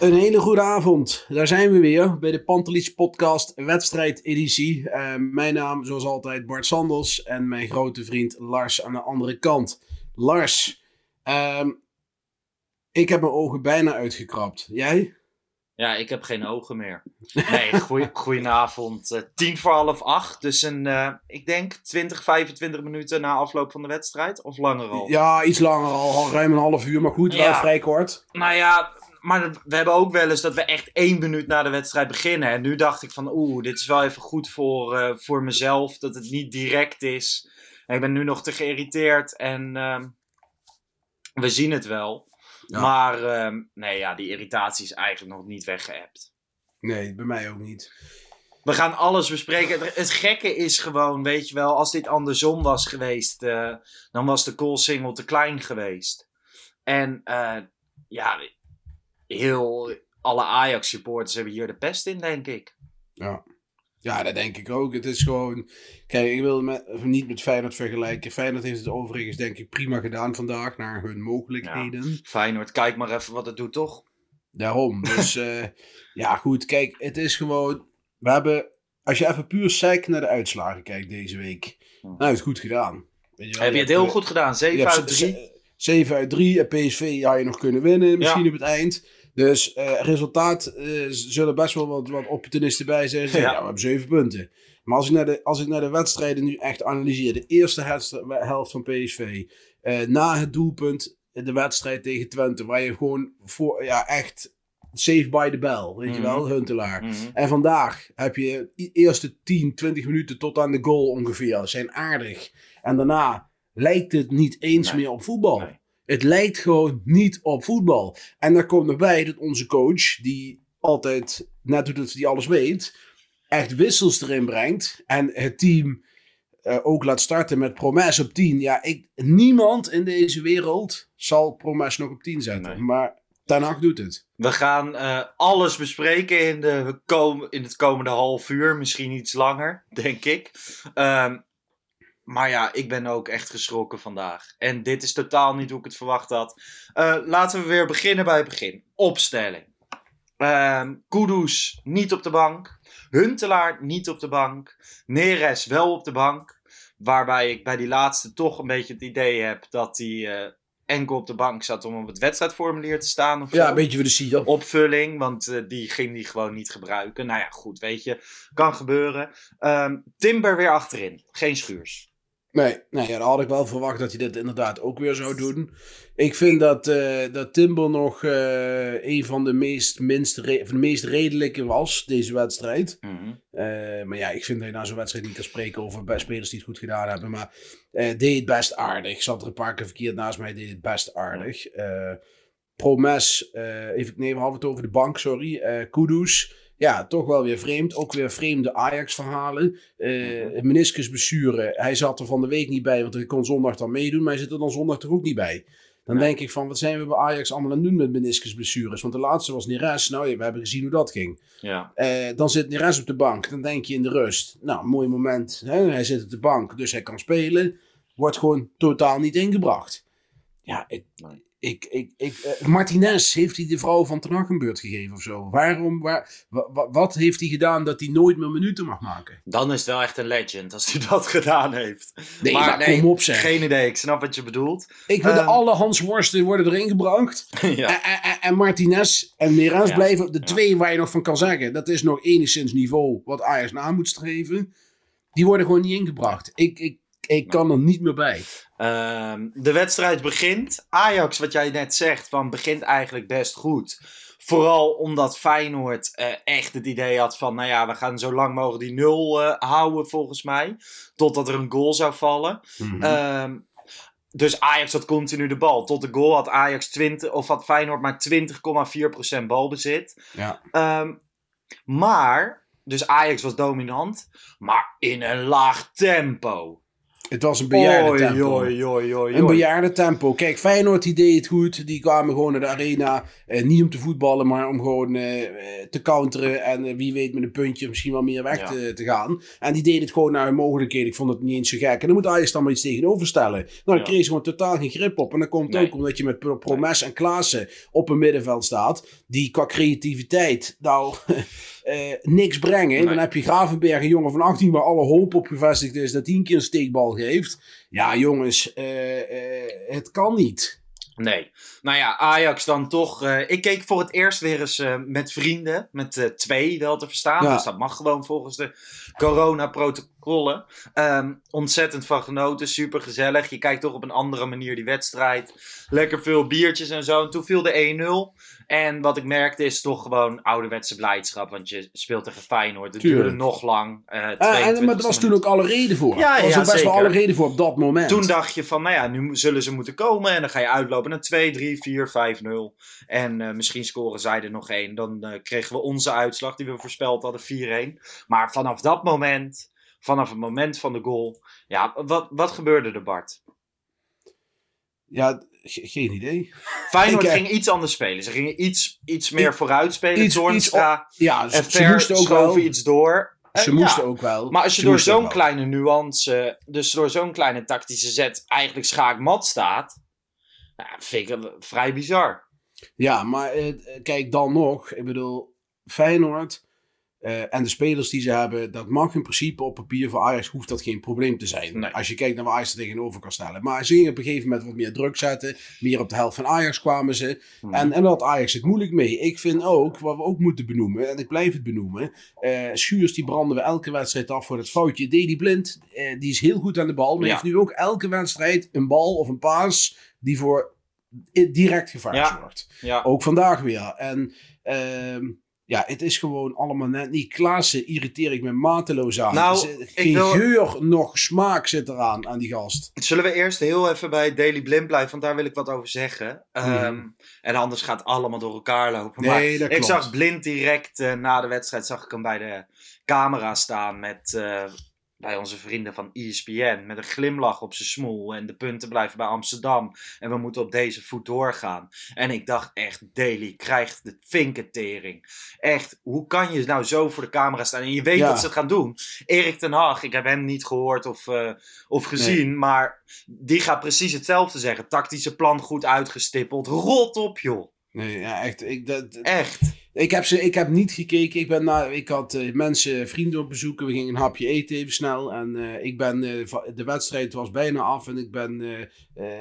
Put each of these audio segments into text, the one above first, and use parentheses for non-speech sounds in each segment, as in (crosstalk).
Een hele goede avond. Daar zijn we weer bij de Pantelis Podcast wedstrijdeditie. Uh, mijn naam, zoals altijd, Bart Sandels en mijn grote vriend Lars aan de andere kant. Lars, ehm, ik heb mijn ogen bijna uitgekrapt. Jij? Ja, ik heb geen ogen meer. Nee, (laughs) goeie, goedenavond. Uh, tien voor half acht. Dus een, uh, ik denk 20, 25 minuten na afloop van de wedstrijd. Of langer al? Ja, iets langer al. al ruim een half uur. Maar goed, wel Ja. vrij kort. Nou ja, maar we hebben ook wel eens dat we echt één minuut na de wedstrijd beginnen. En nu dacht ik van, oeh, dit is wel even goed voor, eh, voor mezelf. Dat het niet direct is. En ik ben nu nog te geïrriteerd. En ehm, we zien het wel. Ja. Maar ehm, nee, ja, die irritatie is eigenlijk nog niet weggeëpt. Nee, bij mij ook niet. We gaan alles bespreken. Het- gekke is gewoon, weet je wel, als dit andersom was geweest, eh, dan was de goal single te klein geweest. En eh, ja, heel alle Ajax supporters hebben hier de pest in, denk ik. Ja. Ja, dat denk ik ook. Het is gewoon... Kijk, ik wil met, niet met Feyenoord vergelijken. Feyenoord heeft het overigens denk ik prima gedaan vandaag. Naar hun mogelijkheden. Feyenoord, kijk maar even wat het doet, toch? Daarom. Dus (laughs) eh, ja, goed. Kijk, het is gewoon... We hebben... Als je even puur psych naar de uitslagen kijkt deze week. Nou, het is goed gedaan. Weet wel, Heb je het heel goed gedaan? 7 uit 3. 7 uit 3. En PSV had je nog kunnen winnen. Misschien Ja. op het eind. Dus eh, resultaat eh, zullen best wel wat, wat opportunisten bij zijn. Zeggen, Ja. ja. we hebben 7 punten. Maar als ik, naar de, als ik naar de wedstrijden nu echt analyseer. De eerste helft, van PSV. eh, na het doelpunt. De wedstrijd tegen Twente. Waar je gewoon voor, ja, echt save by the bell. Weet je Mhm. wel, Huntelaar. Mhm. En vandaag heb je de eerste 10, 20 minuten tot aan de goal ongeveer. Zijn aardig. En daarna lijkt het niet eens Nee. meer op voetbal. Nee. Het lijkt gewoon niet op voetbal. En daar komt erbij dat onze coach, die altijd net doet dat hij alles weet, echt wissels erin brengt. En het team eh, ook laat starten met Promes op 10. Ja, ik, niemand in deze wereld zal Promes nog op 10 zetten. Nee. Maar Ten Hag doet het. We gaan eh, alles bespreken in, de kom in het komende half uur. Misschien iets langer, denk ik. Ehm, maar ja, ik ben ook echt geschrokken vandaag. En dit is totaal niet hoe ik het verwacht had. Eh, laten we weer beginnen bij het begin. Opstelling. Ehm Kudus niet op de bank. Huntelaar niet op de bank. Neres wel op de bank. Waarbij ik bij die laatste toch een beetje het idee heb dat hij eh, enkel op de bank zat om op het wedstrijdformulier te staan. Of Ja, zo een beetje voor de sier. opvulling, want eh, die ging die gewoon niet gebruiken. Nou ja, goed, weet je, kan gebeuren. Ehm, Timber weer achterin, geen schuurs. Nee, nee ja, dan had ik wel verwacht dat hij dit inderdaad ook weer zou doen. Ik vind dat, eh, dat Timber nog eh, een van de meest, minst van de meest redelijke was, deze wedstrijd. Eh, maar ja, ik vind dat je na zo'n wedstrijd niet kan spreken over bij- spelers die het goed gedaan hebben. Maar deed het best aardig. Zat er een paar keer verkeerd naast mij, deed het best aardig. Promes, even, nee, we hadden het over de bank, sorry. Kudus, ja, toch wel weer vreemd. Ook weer vreemde Ajax-verhalen. Meniscusblessure, hij zat er van de week niet bij, want hij kon zondag dan meedoen. Maar hij zit er dan zondag toch ook niet bij. Dan denk ik van, wat zijn we bij Ajax allemaal aan het doen met meniscusblessures? Want de laatste was Neres. Nou, ja, we hebben gezien hoe dat ging. Ja. Eh, dan zit Neres op de bank. Dan denk je in de rust. Nou, mooi moment. Hè? Hij zit op de bank, dus hij kan spelen. Wordt gewoon totaal niet ingebracht. Ja, ik, ik, ik, ik, eh, Martinez, heeft hij de vrouw van Ten Hag een beurt gegeven of zo? Waarom, waar, wa- wa- wat heeft hij gedaan dat hij nooit meer minuten mag maken? Dan is het wel echt een legend als hij dat (laughs) gedaan heeft. Nee, maar kom op, zeg. Geen idee, ik snap wat je bedoelt. Ik vind Ehm. alle Hans Worsten worden erin gebracht. (laughs) ja. En, en, en Martinez en Ja. blijven de twee waar je nog van kan zeggen. Dat is nog enigszins niveau wat Ajax na moet streven. Die worden gewoon niet ingebracht. Ik, ik, ik kan er niet meer bij. Ehm, de wedstrijd begint. Ajax, wat jij net zegt, van begint eigenlijk best goed. Vooral omdat Feyenoord eh, echt het idee had van, nou ja, we gaan zo lang mogelijk die nul eh, houden volgens mij. Totdat er een goal zou vallen. Ehm, dus Ajax had continu de bal. Tot de goal had Ajax 20, of had Feyenoord maar 20,4% balbezit. Ja. Ehm, maar, dus Ajax was dominant, maar in een laag tempo. Het was een bejaarde tempo. oei, oei, oei, Een bejaarde tempo. Kijk, Feyenoord die deed het goed. Die kwamen gewoon naar de arena. Eh, niet om te voetballen, maar om gewoon eh, te counteren. En eh, wie weet met een puntje misschien wel meer weg Ja. te, te gaan. En die deden het gewoon naar hun mogelijkheden. Ik vond het niet eens zo gek. En dan moet Ajax dan maar iets tegenover stellen. Nou, dan Ja. kreeg ze gewoon totaal geen grip op. En dat komt Nee. ook omdat je met Pro- Promes en Klaassen op een middenveld staat. Die qua creativiteit nou (laughs) eh, niks brengen. Nee. Dan heb je Gravenberg, een jongen van 18 waar alle hoop op gevestigd is. Dat hij een keer een steekbal geeft. Ja, jongens, eh, eh, het kan niet. Nee. Nou ja, Ajax dan toch. ik keek voor het eerst weer eens met vrienden. Met twee wel te verstaan. Ja. Dus dat mag gewoon volgens de corona-protocollen. Ehm, ontzettend van genoten. Super gezellig. Je kijkt toch op een andere manier die wedstrijd. Lekker veel biertjes en zo. En toen viel de 1-0. En wat ik merkte is toch gewoon ouderwetse blijdschap. Want je speelt tegen Feyenoord. Het Tuurlijk. duurde nog lang. eh Ah, en, 22e maar er was toen ook alle reden voor. Ja, er was ja, ook best wel alle reden voor op dat moment. Toen dacht je van, nou ja, nu zullen ze moeten komen. En dan ga je uitlopen naar 2, 3, 4, 5, 0. En eh, misschien scoren zij er nog één. Dan eh, kregen we onze uitslag die we voorspeld hadden, 4-1. Maar vanaf dat moment, vanaf het moment van de goal. Ja, wat, wat gebeurde er, Bart? Ja, geen idee. Feyenoord Ik, eh, ging iets anders spelen. Ze gingen iets, iets meer vooruit spelen. iets- Ja, ze, en Ver moesten ook wel. schoven iets door. Eh, Ze ja. moesten ook wel. Maar als je Ze door zo'n kleine nuance, dus door zo'n kleine tactische zet, eigenlijk schaakmat staat, vind ik het vrij bizar. Ja, maar eh, kijk dan nog. Ik bedoel, Feyenoord eh, en de spelers die ze hebben, dat mag in principe op papier voor Ajax hoeft dat geen probleem te zijn. Nee. Als je kijkt naar waar Ajax er tegenover kan stellen. Maar ze gingen op een gegeven moment wat meer druk zetten. Meer op de helft van Ajax kwamen ze. Hmm. En, en daar had Ajax het moeilijk mee. Ik vind ook, wat we ook moeten benoemen, en ik blijf het benoemen. eh, Schuurs die branden we elke wedstrijd af voor het foutje. Deli Blind, eh, die is heel goed aan de bal. Maar Ja. heeft nu ook elke wedstrijd een bal of een paas die voor direct gevaar Ja. zorgt. Ja, Ook vandaag weer. En ehm, ja, het is gewoon allemaal net niet. Klaassen irriteer ik me mateloos aan. Nou, geen wil- geur nog smaak zit eraan aan die gast. zullen we eerst heel even bij Daily Blind blijven, want daar wil ik wat over zeggen. Ehm, En anders gaat het allemaal door elkaar lopen. Nee, maar dat ik zag Blind direct eh, na de wedstrijd, zag ik hem bij de camera staan met... eh, bij onze vrienden van ESPN. Met een glimlach op zijn smoel. En de punten blijven bij Amsterdam. En we moeten op deze voet doorgaan. En ik dacht echt, Daily krijgt de vinkentering. Echt, hoe kan je nou zo voor de camera staan? En je weet Ja. dat ze het gaan doen. Erik ten Hag, ik heb hem niet gehoord of, eh, of gezien. Maar die gaat precies hetzelfde zeggen. Tactische plan goed uitgestippeld. Rot op joh. Nee, ja, echt. Ik, dat, Echt. ik, heb ze, ik heb niet gekeken. Ik, ben na, ik had eh, mensen, vrienden op bezoeken. We gingen een hapje eten even snel. En eh, ik ben, eh, de wedstrijd was bijna af. En ik ben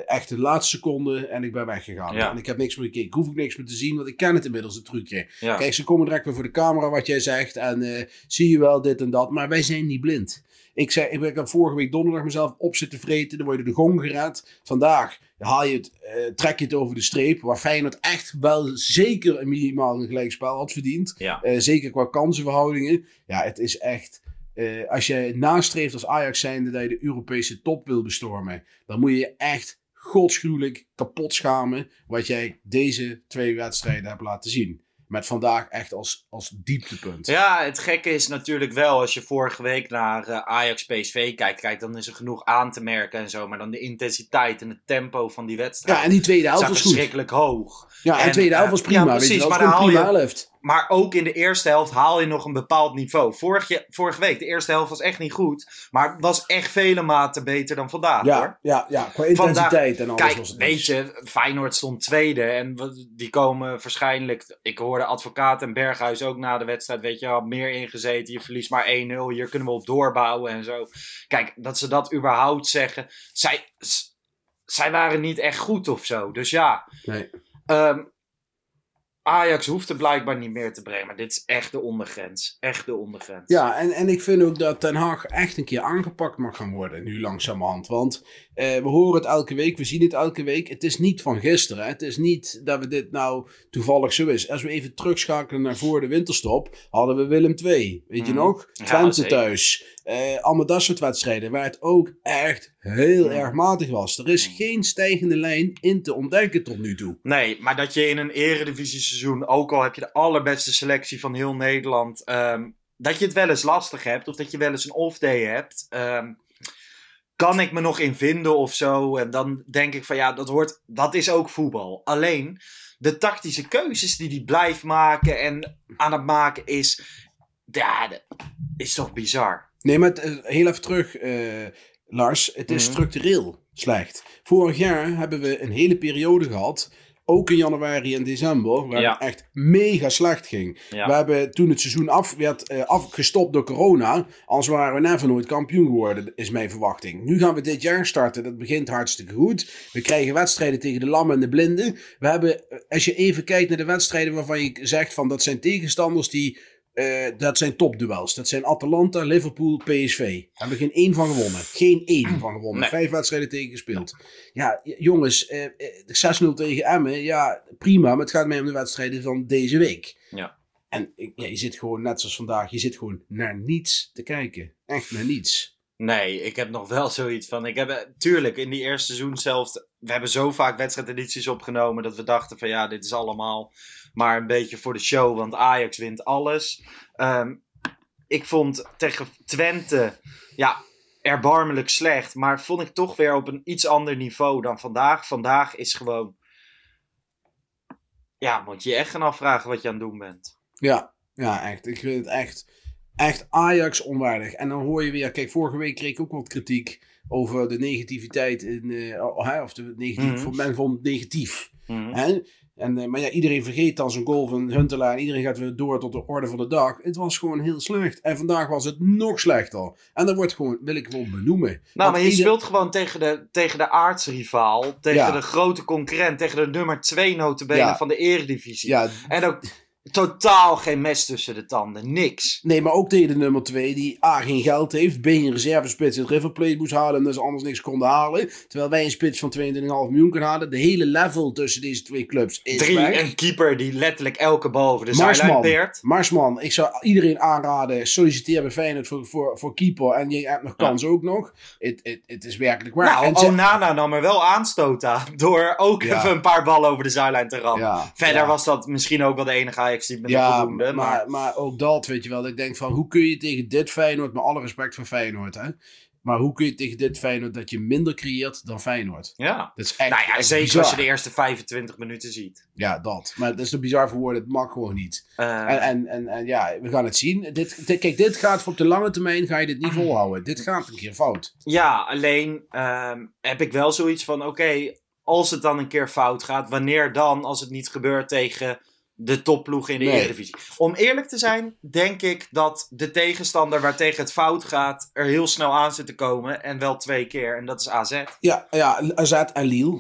echt de laatste seconde en ik ben weggegaan. Ja. En ik heb niks meer gekeken. Ik hoef ook niks meer te zien, want ik ken het inmiddels, het trucje. Ja. Kijk, ze komen direct weer voor de camera, wat jij zegt. En zie je wel dit en dat. Maar wij zijn niet blind. Ik, zei, ik heb vorige week donderdag mezelf op zitten vreten. Dan word je de gong gered. Vandaag haal je het, eh, trek je het over de streep. Waar Feyenoord echt wel zeker een minimaal een gelijkspel had verdiend. Ja. Eh, zeker qua kansenverhoudingen. Ja, het is echt... eh, als je nastreeft als Ajax zijnde dat je de Europese top wil bestormen... dan moet je je echt godsgruwelijk kapot schamen... wat jij deze twee wedstrijden hebt laten zien. Met vandaag echt als, als dieptepunt. Ja, het gekke is natuurlijk wel, als je vorige week naar uh, Ajax PSV kijkt, kijk, dan is er genoeg aan te merken en zo. Maar dan de intensiteit en het tempo van die wedstrijd. Ja, en die tweede helft was goed. verschrikkelijk hoog. Ja, en, de tweede helft was prima. Ja, precies, weet je, maar je, helft. Maar ook in de eerste helft haal je nog een bepaald niveau. Vorige, vorige week, de eerste helft was echt niet goed. Maar het was echt vele maten beter dan vandaag. Ja, hoor. ja, ja qua intensiteit en alles. Kijk, was het weet je, Feyenoord stond tweede. En die komen waarschijnlijk. Ik hoorde advocaat en Berghuis ook na de wedstrijd. Weet je, meer ingezeten. Je verliest maar 1-0. Hier kunnen we op doorbouwen en zo. Kijk, dat ze dat überhaupt zeggen. Zij, zij waren niet echt goed of zo. Dus ja. Nee. Um, Ajax hoeft er blijkbaar niet meer te brengen. Maar dit is echt de ondergrens. Echt de ondergrens. Ja, en, en ik vind ook dat Ten Hag echt een keer aangepakt mag gaan worden. Nu langzamerhand. Want eh, we horen het elke week. We zien het elke week. Het is niet van gisteren. Hè. Het is niet dat we dit nou toevallig zo is. Als we even terugschakelen naar voor de winterstop. Hadden we Willem II. Weet je Mm. nog? Ja, Twente zeker. thuis. Eh, allemaal dat soort wedstrijden. Waar het ook echt heel erg matig was. Er is geen stijgende lijn in te ontdekken tot nu toe. Nee, maar dat je in een eredivisie seizoen, ook al heb je de allerbeste selectie van heel Nederland, ehm, dat je het wel eens lastig hebt of dat je wel eens een off-day hebt, ehm, kan ik me nog in vinden of zo. En dan denk ik van ja, dat, hoort, dat is ook voetbal. Alleen de tactische keuzes die hij blijft maken en aan het maken is, ja, dat is toch bizar. Nee, maar het, eh, heel even terug, eh, Lars. Het is Mhm. structureel slecht. Vorig jaar hebben we een hele periode gehad, ook in januari en december, waar Ja. het echt mega slecht ging. Ja. We hebben toen het seizoen af werd eh, afgestopt door corona, als waren we never nooit kampioen geworden, is mijn verwachting. Nu gaan we dit jaar starten, dat begint hartstikke goed. We krijgen wedstrijden tegen de lammen en de blinden. We hebben, als je even kijkt naar de wedstrijden waarvan je zegt van dat zijn tegenstanders die eh, dat zijn topduels. Dat zijn Atalanta, Liverpool, PSV. Daar hebben we geen één van gewonnen. Geen één van gewonnen. Nee. Vijf wedstrijden tegen gespeeld. Ja, jongens, eh, eh, 6-0 tegen Emmen. Ja, prima. Maar het gaat mij om de wedstrijden van deze week. Ja. En ja, je zit gewoon, net zoals vandaag, je zit gewoon naar niets te kijken. Echt naar niets. Nee, ik heb nog wel zoiets van. Ik heb, eh, tuurlijk, in die eerste seizoen zelf. We hebben zo vaak wedstrijdedities opgenomen. dat we dachten: van ja, dit is allemaal maar een beetje voor de show. Want Ajax wint alles. Ehm, ik vond tegen Twente. Ja, erbarmelijk slecht. Maar vond ik toch weer op een iets ander niveau dan vandaag. Vandaag is gewoon. Ja, moet je je echt gaan afvragen wat je aan het doen bent. Ja, ja, echt. Ik vind het echt, echt Ajax onwaardig. En dan hoor je weer, kijk, vorige week kreeg ik ook wat kritiek over de negativiteit in, hè, of de negatief, voor men vond het negatief. Hè? En, eh, maar ja, iedereen vergeet dan zo'n goal van Huntelaar en iedereen gaat weer door tot de orde van de dag. Het was gewoon heel slecht. En vandaag was het nog slechter. En dat wordt gewoon, wil ik gewoon benoemen. Nou, Want maar je ieder- speelt gewoon tegen de, tegen de aardsrivaal. Tegen Ja. de grote concurrent. Tegen de nummer 2 notabene Ja. van de eredivisie. Ja, En ook totaal geen mes tussen de tanden. Niks. Nee, maar ook tegen de nummer 2, die A geen geld heeft, B een reservespits in het River Plate moest halen, omdat ze anders niks konden halen. Terwijl wij een spits van 22,5 miljoen kunnen halen. De hele level tussen deze twee clubs is Drie, weg. een keeper die letterlijk elke bal over de zijlijn Marsman, peert. Marsman, ik zou iedereen aanraden, solliciteer bij Feyenoord voor, voor, voor keeper en je hebt nog kans ook nog. Het- Het het is werkelijk waar. Nou, en Onana nam er wel aanstoot aan. Door ook Ja. even een paar ballen over de zijlijn te rammen. ja, Verder was dat misschien ook wel de enige Met Ja, voldoende. maar, Maar, maar, ook dat, weet je wel. dat Ik denk van, hoe kun je tegen dit Feyenoord, met alle respect voor Feyenoord, hè. Maar hoe kun je tegen dit Feyenoord dat je minder creëert dan Feyenoord? ja. Dat is echt, Nou ja, echt zeker bizar. als je de eerste 25 minuten ziet. Ja, dat. Maar dat is te bizar voor woorden. Het mag gewoon niet. Eh, En, en, en, en ja, we gaan het zien. Dit, dit- kijk, dit gaat voor op de lange termijn ga je dit niet volhouden. Dit gaat een keer fout. Ja, alleen ehm, heb ik wel zoiets van: oké, als het dan een keer fout gaat, wanneer dan als het niet gebeurt tegen de topploeg in de Nee. Eredivisie? Om eerlijk te zijn, denk ik dat de tegenstander waar tegen het fout gaat er heel snel aan zit te komen. En wel twee keer, en dat is AZ. Ja, ja AZ en Lille.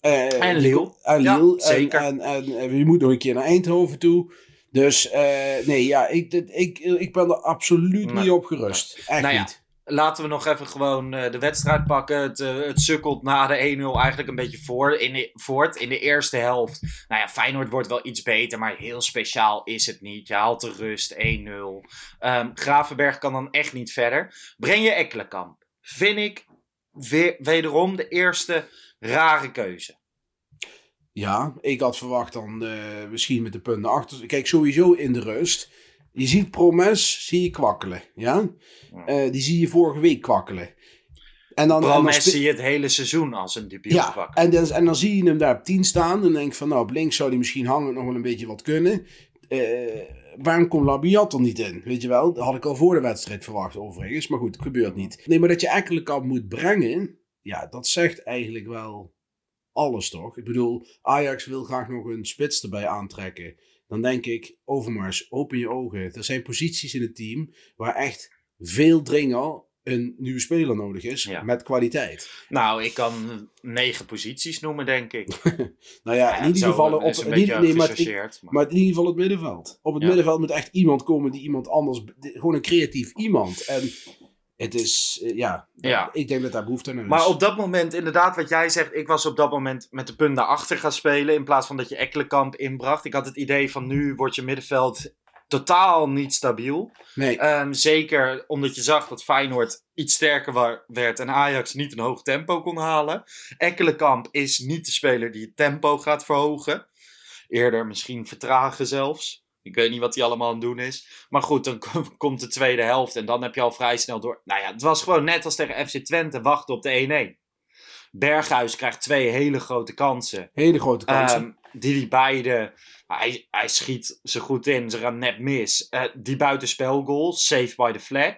Eh, En Lille. En Ja, Lille. zeker. En, en, en, en je moet nog een keer naar Eindhoven toe. Dus eh, nee, ja, ik, ik, ik ben er absoluut Nee. niet op gerust. Echt Nou ja, niet. Laten we nog even gewoon eh, de wedstrijd pakken. Het, eh, het sukkelt na de 1-0 eigenlijk een beetje voor in de, voort. In de eerste helft. Nou ja, Feyenoord wordt wel iets beter, maar heel speciaal is het niet. Je haalt de rust 1-0. Ehm, Gravenberg kan dan echt niet verder. Breng je Ekkelenkamp. Vind ik weer, wederom de eerste rare keuze. Ja, ik had verwacht dan eh, misschien met de punten achter. Kijk, sowieso in de rust. Je ziet Promes, zie je kwakkelen. Ja? Eh, die zie je vorige week kwakkelen. En dan, en dan Promes spe- zie je het hele seizoen als een debiel Ja, vak. en dan, en dan zie je hem daar op 10 staan. En denk van, nou, op links zou hij misschien hangend nog wel een beetje wat kunnen. Eh, waarom komt Labiat er niet in? Weet je wel, dat had ik al voor de wedstrijd verwacht overigens. Maar goed, het gebeurt niet. Nee, maar dat je Ekkelenkamp moet brengen, ja, dat zegt eigenlijk wel alles toch? Ik bedoel, Ajax wil graag nog een spits erbij aantrekken. Dan denk ik, Overmars, open je ogen. Er zijn posities in het team waar echt veel dringer een nieuwe speler nodig is. Ja. Met kwaliteit. Nou, ik kan negen posities noemen, denk ik. (laughs) Nou ja, Ja, in ieder geval op, een nee, maar, maar- maar in ieder geval het middenveld. Op het Ja. middenveld moet echt iemand komen die iemand anders, gewoon een creatief iemand. En het is, eh, ja, Ja. ik denk dat daar behoefte aan is. Maar op dat moment, inderdaad, wat jij zegt, ik was op dat moment met de punt daarachter gaan spelen. In plaats van dat je Ekkelenkamp inbracht. Ik had het idee van nu wordt je middenveld totaal niet stabiel. nee, Ehm, zeker omdat je zag dat Feyenoord iets sterker werd en Ajax niet een hoog tempo kon halen. Ekkelenkamp is niet de speler die het tempo gaat verhogen. Eerder misschien vertragen zelfs. Ik weet niet wat hij allemaal aan het doen is. Maar goed, dan (laughs) kom- komt de tweede helft en dan heb je al vrij snel door. Nou ja, het was gewoon net als tegen FC Twente wachten op de 1-1. Berghuis krijgt twee hele grote kansen. hele grote kansen. Ehm, die die beide. Hij, hij schiet ze goed in, ze gaan net mis. Eh, die buitenspelgoal, safe by the flag.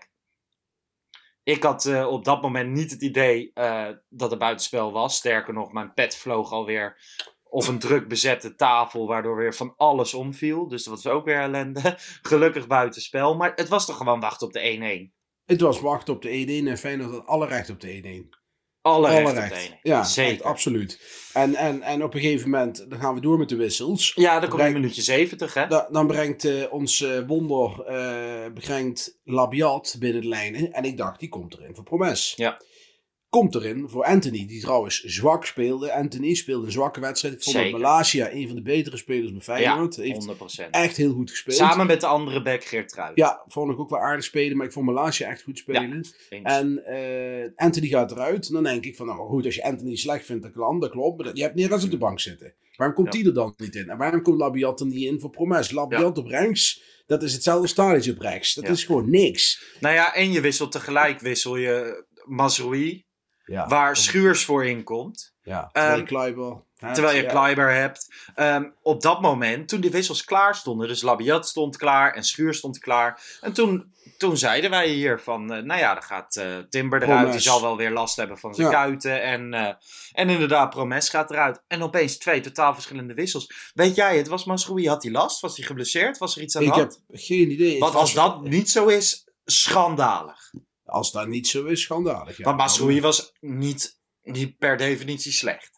Ik had eh, op dat moment niet het idee eh, dat het buitenspel was. Sterker nog, mijn pet vloog alweer op een druk bezette tafel, waardoor weer van alles omviel. Dus dat was ook weer ellende. (laughs) Gelukkig buitenspel, maar het was toch gewoon wachten op de 1-1. het was wachten op de 1-1 en Feyenoord had alle recht op de 1-1. Alle, Alle recht op recht. de 1-1. Ja, zeker. echt, absoluut. En, en, en op een gegeven moment, dan gaan we door met de wissels. Ja, dan komt een minuutje 70, hè? Da- dan brengt eh, ons eh, wonder eh, brengt Labiat binnen de lijnen. En ik dacht, die komt erin voor Promes. Ja. Komt erin voor Anthony, die trouwens zwak speelde. Anthony speelde een zwakke wedstrijd. Ik vond dat. Malasia een van de betere spelers bij Feyenoord. Ja, Heeft 100%. echt heel goed gespeeld. Samen met de andere back Geertruid. Ja, vond ik ook wel aardig spelen. Maar ik vond Malasia echt goed spelen. En eh, Anthony gaat eruit. En dan denk ik van, nou goed, als je Anthony slecht vindt, dan kan dat klopt. Maar je hebt Neres op de bank zitten. Waarom komt Ja. die er dan niet in? En waarom komt Labiat er niet in voor Promes? Labiat op rechts, dat is hetzelfde stadion op rechts. Dat is gewoon niks. Nou ja, en je wisselt tegelijk wissel je Mazroui, Ja, waar Schuurs voor inkomt. ja. terwijl je Ehm, Kluiber hebt, Terwijl je ja. Kleiber hebt. Ehm, op dat moment, toen die wissels klaar stonden, dus Labiat stond klaar en Schuurs stond klaar. En toen, toen zeiden wij hier van, eh, nou ja, dan gaat eh, Timber eruit. Promes. Die zal wel weer last hebben van zijn Ja. kuiten. En, eh, en inderdaad, Promes gaat eruit. En opeens twee totaal verschillende wissels. Weet jij het, was Mazroui, had hij last? Was hij geblesseerd? Was er iets aan de Ik hand? heb geen idee. Want als was- dat niet zo is, schandalig. Als dat niet zo is, schandalig. Ja. Want Mazroui was niet, niet per definitie slecht.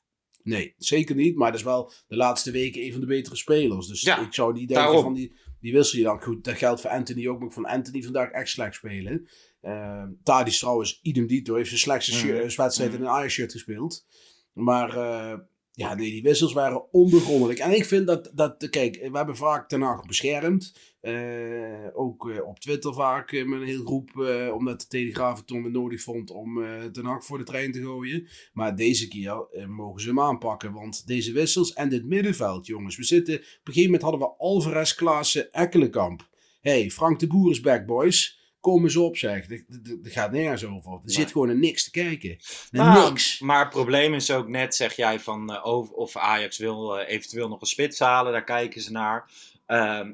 Nee, zeker niet. Maar dat is wel de laatste weken een van de betere spelers. Dus Ja, ik zou niet denken daarom. van die, die wissel je dan. Goed, dat geldt voor Anthony ook. Maar ik vond Anthony vandaag echt slecht spelen. Uh, Tadis trouwens, idem dito, heeft zijn slechtste Mhm. shirt- wedstrijd in een Ajax-shirt gespeeld. Maar eh, ja, nee, die wissels waren onbegrondelijk. En ik vind dat, dat kijk, we hebben vaak Ten Hag beschermd. Eh, ook eh, op Twitter vaak eh, met een heel groep, omdat de Telegraaf het toen weer nodig vond om Ten Hag voor de trein te gooien. Maar deze keer mogen ze hem aanpakken, want deze wissels en dit middenveld, jongens. We zitten, op een gegeven moment hadden we Alvarez, Klaassen, Ekkelenkamp. hey, Frank de Boer is back, boys. Kom eens op, zeg. Er gaat nergens over. Er zit gewoon een niks te kijken. Naar Nou, niks. Maar het probleem is ook net, zeg jij, van eh, of, Ajax wil eventueel nog een spits halen. Daar kijken ze naar. Ehm,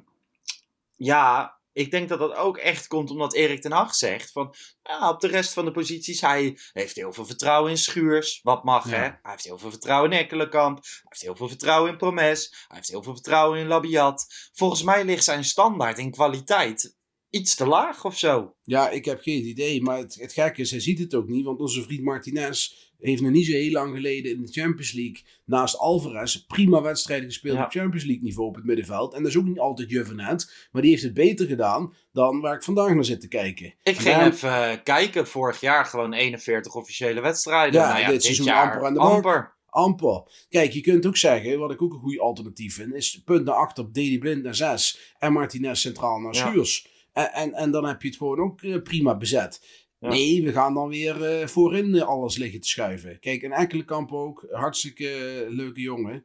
ja, ik denk dat dat ook echt komt omdat Erik ten Hag zegt van... Ja, op de rest van de posities, hij heeft heel veel vertrouwen in Schuurs. Wat mag, Ja. hè? Hij heeft heel veel vertrouwen in Ekkelenkamp. Hij heeft heel veel vertrouwen in Promes. Hij heeft heel veel vertrouwen in Labiat. Volgens mij ligt zijn standaard in kwaliteit iets te laag of zo. Ja, ik heb geen idee. Maar het, het gekke is, hij ziet het ook niet. Want onze vriend Martinez heeft nog niet zo heel lang geleden in de Champions League naast Alvarez prima wedstrijden gespeeld Ja. op Champions League niveau op het middenveld. En dat is ook niet altijd Juvenet. Maar die heeft het beter gedaan dan waar ik vandaag naar zit te kijken. Ik En ging even eh, kijken. Vorig jaar gewoon 41 officiële wedstrijden. Ja, nou ja, dit dit, seizoen jaar amper aan de amper. Amper. Kijk, je kunt ook zeggen, wat ik ook een goed alternatief vind, is punt naar achter, Deli Blind naar 6 en Martinez centraal naar Ja. Schuurs. En, en, en dan heb je het gewoon ook eh, prima bezet. Ja. Nee, we gaan dan weer eh, voorin eh, alles liggen te schuiven. Kijk, en Ekkelenkamp ook, hartstikke leuke jongen.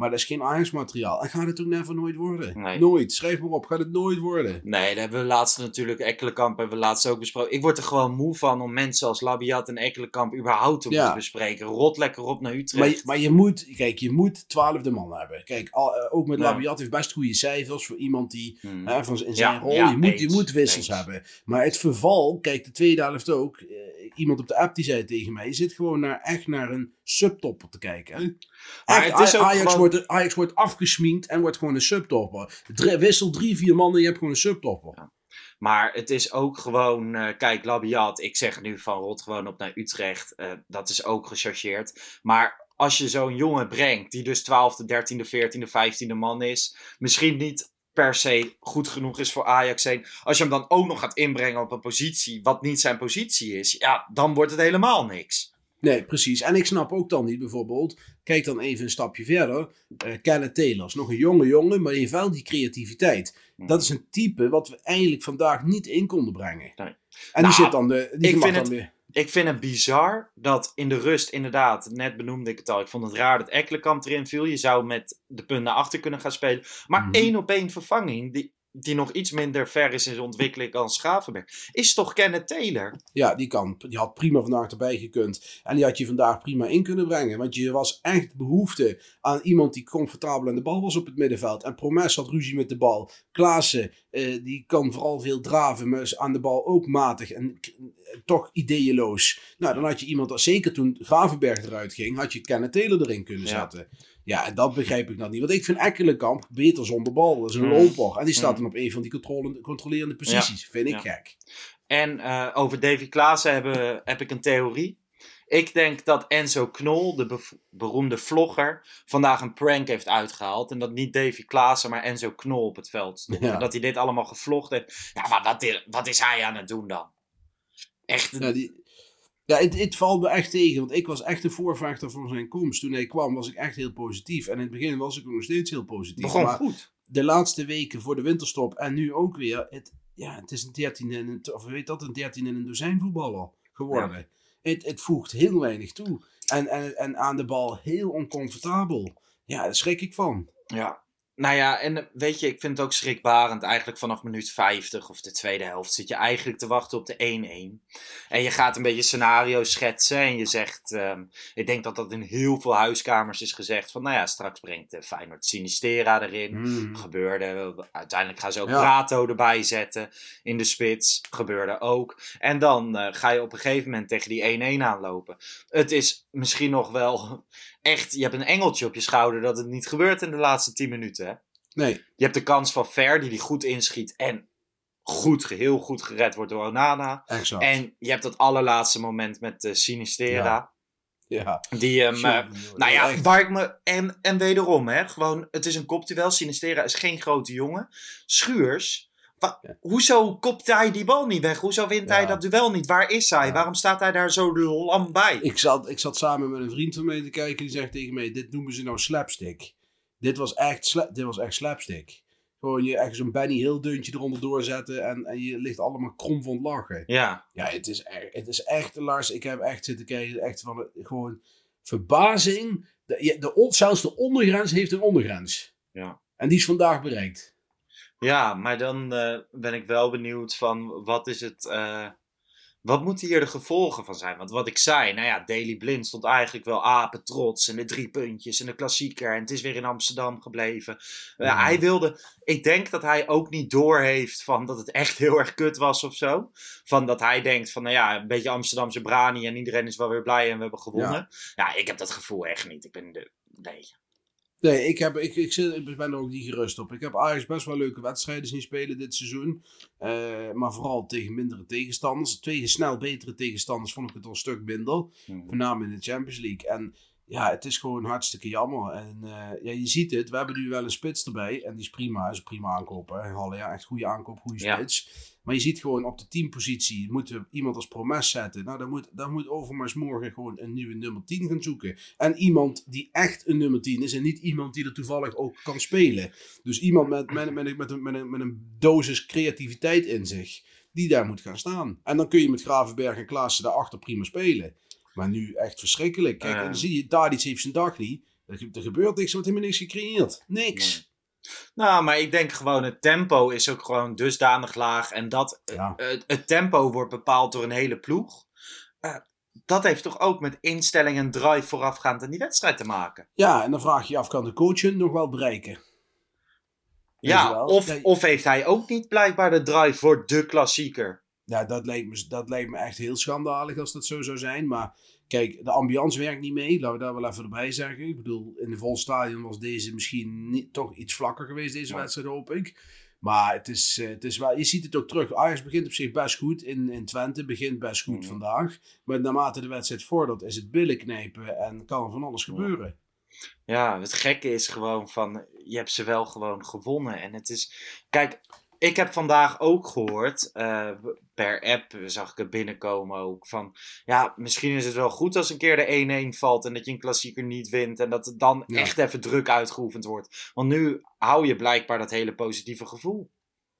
Maar dat is geen Ajax-materiaal. En gaat het ook never nooit worden. Nee. Nooit. Schrijf maar op. Gaat het nooit worden. Nee, dat hebben we laatst natuurlijk, Ekkelenkamp hebben we laatst ook besproken. Ik word er gewoon moe van om mensen als Labiat en Ekkelenkamp überhaupt te Ja. moeten bespreken. Rot lekker op naar Utrecht. Maar, je- maar je moet, kijk, je moet twaalfde man hebben. Kijk, al, eh, ook met Ja. Labiat heeft best goede cijfers voor iemand die Hmm. hè, van, in zijn Ja, rol. je, moet, je moet wissels eens. hebben. Maar het verval, kijk, de tweede helft ook. Iemand op de app die zei tegen mij: je zit gewoon naar, echt naar een subtopper te kijken. hè. Maar Echt, het is ook Ajax, gewoon- wordt, Ajax wordt afgesminkt en wordt gewoon een subtopper. Drie- wissel drie, vier mannen en je hebt gewoon een subtopper. Maar het is ook gewoon, eh, kijk, Labiat, ik zeg nu van rot gewoon op naar Utrecht. eh, dat is ook gechargeerd. Maar als je zo'n jongen brengt, die dus 12e, 13e, 14e, 15e man is, misschien niet per se goed genoeg is voor Ajax heen. Als je hem dan ook nog gaat inbrengen op een positie wat niet zijn positie is, ja, dan wordt het helemaal niks. Nee, precies. En ik snap ook dan niet bijvoorbeeld. Kijk dan even een stapje verder. eh Kenneth Taylor is nog een jonge jongen, maar die heeft wel die creativiteit. Hmm. Dat is een type wat we eigenlijk vandaag niet in konden brengen. Nee. En Nou, die zit dan de. Die ik vind het- weer. Ik vind het bizar dat in de rust, inderdaad, net benoemde ik het al. Ik vond het raar dat Ekkelenkamp erin viel. Je zou met de punt naar achter kunnen gaan spelen. Maar Mhm. één op één vervanging, die, die nog iets minder ver is in zijn ontwikkeling dan Schavenberg, is toch Kenneth Taylor? Ja, die kan. Die had prima vandaag erbij gekund. En die had je vandaag prima in kunnen brengen. Want je was echt behoefte aan iemand die comfortabel aan de bal was op het middenveld. En Promes had ruzie met de bal. Klaassen, eh, die kan vooral veel draven, maar is aan de bal ook matig en eh, toch ideeëloos. Nou, dan had je iemand, als zeker toen Gravenberg eruit ging, had je Kenneth Taylor erin kunnen zetten. Ja, en dat begrijp ik nog niet. Want ik vind Ekkelenkamp beter zonder bal. Dat is een Mm. loper. En die staat Mm. dan op een van die controle- controlerende posities. Vind ik Ja. gek. En eh, over Davy Klaassen hebben, heb ik een theorie. Ik denk dat Enzo Knol, de beroemde vlogger, vandaag een prank heeft uitgehaald. En dat niet Davy Klaassen, maar Enzo Knol op het veld stond. Ja. En dat hij dit allemaal gevlogd heeft. Ja, maar wat, wat is hij aan het doen dan? Echt, Ja, die, ja het, het valt me echt tegen, want ik was echt een voorvechter van zijn komst. Toen hij kwam was ik echt heel positief. En in het begin was ik nog steeds heel positief. begon maar goed. de laatste weken voor de winterstop en nu ook weer, het, ja, het is een 13 en een, of weet dat, een 13 en een dozijn voetballer geworden. Het, het voegt heel weinig toe. En, en, en aan de bal heel oncomfortabel. Ja, daar schrik ik van. Ja. Nou ja, en eh, weet je, ik vind het ook schrikbarend. Eigenlijk vanaf minuut 50 of de tweede helft zit je eigenlijk te wachten op de 1-1. En je gaat een beetje scenario's schetsen en je zegt... ehm, ik denk dat dat in heel veel huiskamers is gezegd van... Nou ja, straks brengt de Feyenoord Sinistera erin. Hmm. Gebeurde. Uiteindelijk gaan ze ook Ja. Prato erbij zetten in de spits. Gebeurde ook. En dan eh, ga je op een gegeven moment tegen die 1-1 aanlopen. Het is misschien nog wel (laughs) echt... Je hebt een engeltje op je schouder dat het niet gebeurt in de laatste 10 minuten. Nee, Je hebt de kans van Ver, die die goed inschiet en goed, heel goed gered wordt door Onana. exact. En je hebt dat allerlaatste moment met de Sinistera. ja. Die hem... eh, nou ja, waar ik me. En, en wederom, hè, gewoon, het is een kopduel. Sinistera is geen grote jongen. Schuurs. wa- Ja. Hoezo kopt hij die bal niet weg? Hoezo wint Ja. hij dat duel niet? Waar is hij? Ja. Waarom staat hij daar zo lam bij? Ik zat, ik zat samen met een vriend van mij te kijken. Die zegt tegen mij: Dit noemen ze nou slapstick. Dit was echt, sla- dit was echt slapstick. Gewoon je echt zo'n Benny Hill deuntje eronder doorzetten. En, en je ligt allemaal krom van het lachen. Ja, Ja, het is, echt, het is echt, Lars. Ik heb echt zitten kijken. Echt van eh, gewoon verbazing. De, de, zelfs de ondergrens heeft een ondergrens. Ja. En die is vandaag bereikt. ja maar dan eh, ben ik wel benieuwd van wat is het. eh, wat moeten hier de gevolgen van zijn? Want wat ik zei, nou ja, Daily Blind stond eigenlijk wel apen trots. En de drie puntjes en de klassieker. En het is weer in Amsterdam gebleven. Ja, Ja. hij wilde. Ik denk dat hij ook niet doorheeft van dat het echt heel erg kut was of zo. Van dat hij denkt van, nou ja, een beetje Amsterdamse brani. En iedereen is wel weer blij en we hebben gewonnen. Ja, ik heb dat gevoel echt niet. Ik ben de. Nee. Nee, ik, heb, ik, ik, zit, ik ben er ook niet gerust op. Ik heb Ajax best wel leuke wedstrijden zien spelen dit seizoen. Eh, maar vooral tegen mindere tegenstanders. Tegen snel betere tegenstanders vond ik het al een stuk minder. Voornamelijk in de Champions League. En ja, het is gewoon hartstikke jammer. En eh, ja, je ziet het. We hebben nu wel een spits erbij. En die is prima. is een prima aankoop. Hè. Halle, ja, echt goede aankoop, goede Ja. Maar je ziet gewoon op de teampositie moeten we iemand als promes zetten. Nou, dan moet, dan moet Overmars morgen gewoon een nieuwe nummer 10 gaan zoeken. En iemand die echt een nummer 10 is. En niet iemand die er toevallig ook kan spelen. Dus iemand met, met, met, met, een, met, een, met een dosis creativiteit in zich. Die daar moet gaan staan. En dan kun je met Gravenberg en Klaassen daarachter prima spelen. Maar nu echt verschrikkelijk. Kijk, en dan zie je, Tadic heeft zijn dag niet. Er, er gebeurt niks, er wordt helemaal niks gecreëerd. Niks. Nou, maar ik denk gewoon het tempo is ook gewoon dusdanig laag. En dat Ja. eh, het tempo wordt bepaald door een hele ploeg. Eh, dat heeft toch ook met instelling en drive voorafgaand aan die wedstrijd te maken. Ja, en dan vraag je je af, kan de coach nog wel bereiken? Weet Ja, of, Ja, of heeft hij ook niet blijkbaar de drive voor de klassieker? Ja, dat lijkt, me, dat lijkt me echt heel schandalig als dat zo zou zijn. Maar kijk, de ambiance werkt niet mee. Laten we daar wel even erbij zeggen. Ik bedoel, in een vol stadion was deze misschien niet, toch iets vlakker geweest, deze Ja. wedstrijd, hoop ik. Maar het is, eh, het is wel, je ziet het ook terug. Ajax begint op zich best goed. In, in Twente begint best goed vandaag. Maar naarmate de wedstrijd vordert, is het billen knijpen en kan van alles gebeuren. Ja, het gekke is gewoon van, je hebt ze wel gewoon gewonnen. En het is, kijk, ik heb vandaag ook gehoord, eh, per app zag ik het binnenkomen ook, van ja, misschien is het wel goed als een keer de 1-1 valt en dat je een klassieker niet wint. En dat het dan Ja. echt even druk uitgeoefend wordt. Want nu hou je blijkbaar dat hele positieve gevoel.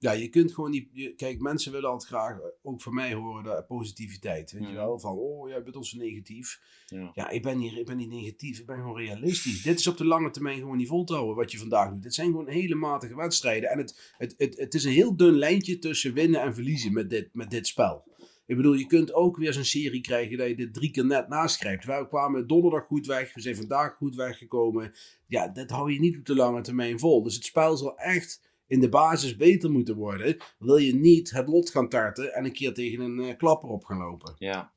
Ja, je kunt gewoon niet. je- kijk, mensen willen altijd graag, eh, ook van mij horen, de positiviteit. Weet je wel? Van, oh, jij bent ons negatief. Ja. Ja, ik ben, niet, ik ben niet negatief, ik ben gewoon realistisch. Dit is op de lange termijn gewoon niet vol te houden wat je vandaag doet. Dit zijn gewoon hele matige wedstrijden. En het, het, het, het is een heel dun lijntje tussen winnen en verliezen met dit, met dit spel. Ik bedoel, je kunt ook weer zo'n serie krijgen dat je dit drie keer net naast krijgt. Wij kwamen donderdag goed weg, we zijn vandaag goed weggekomen. Ja, dat hou je niet op de lange termijn vol. Dus het spel zal echt in de basis beter moeten worden. Wil je niet het lot gaan tarten en een keer tegen een eh, klapper op gaan lopen. Ja,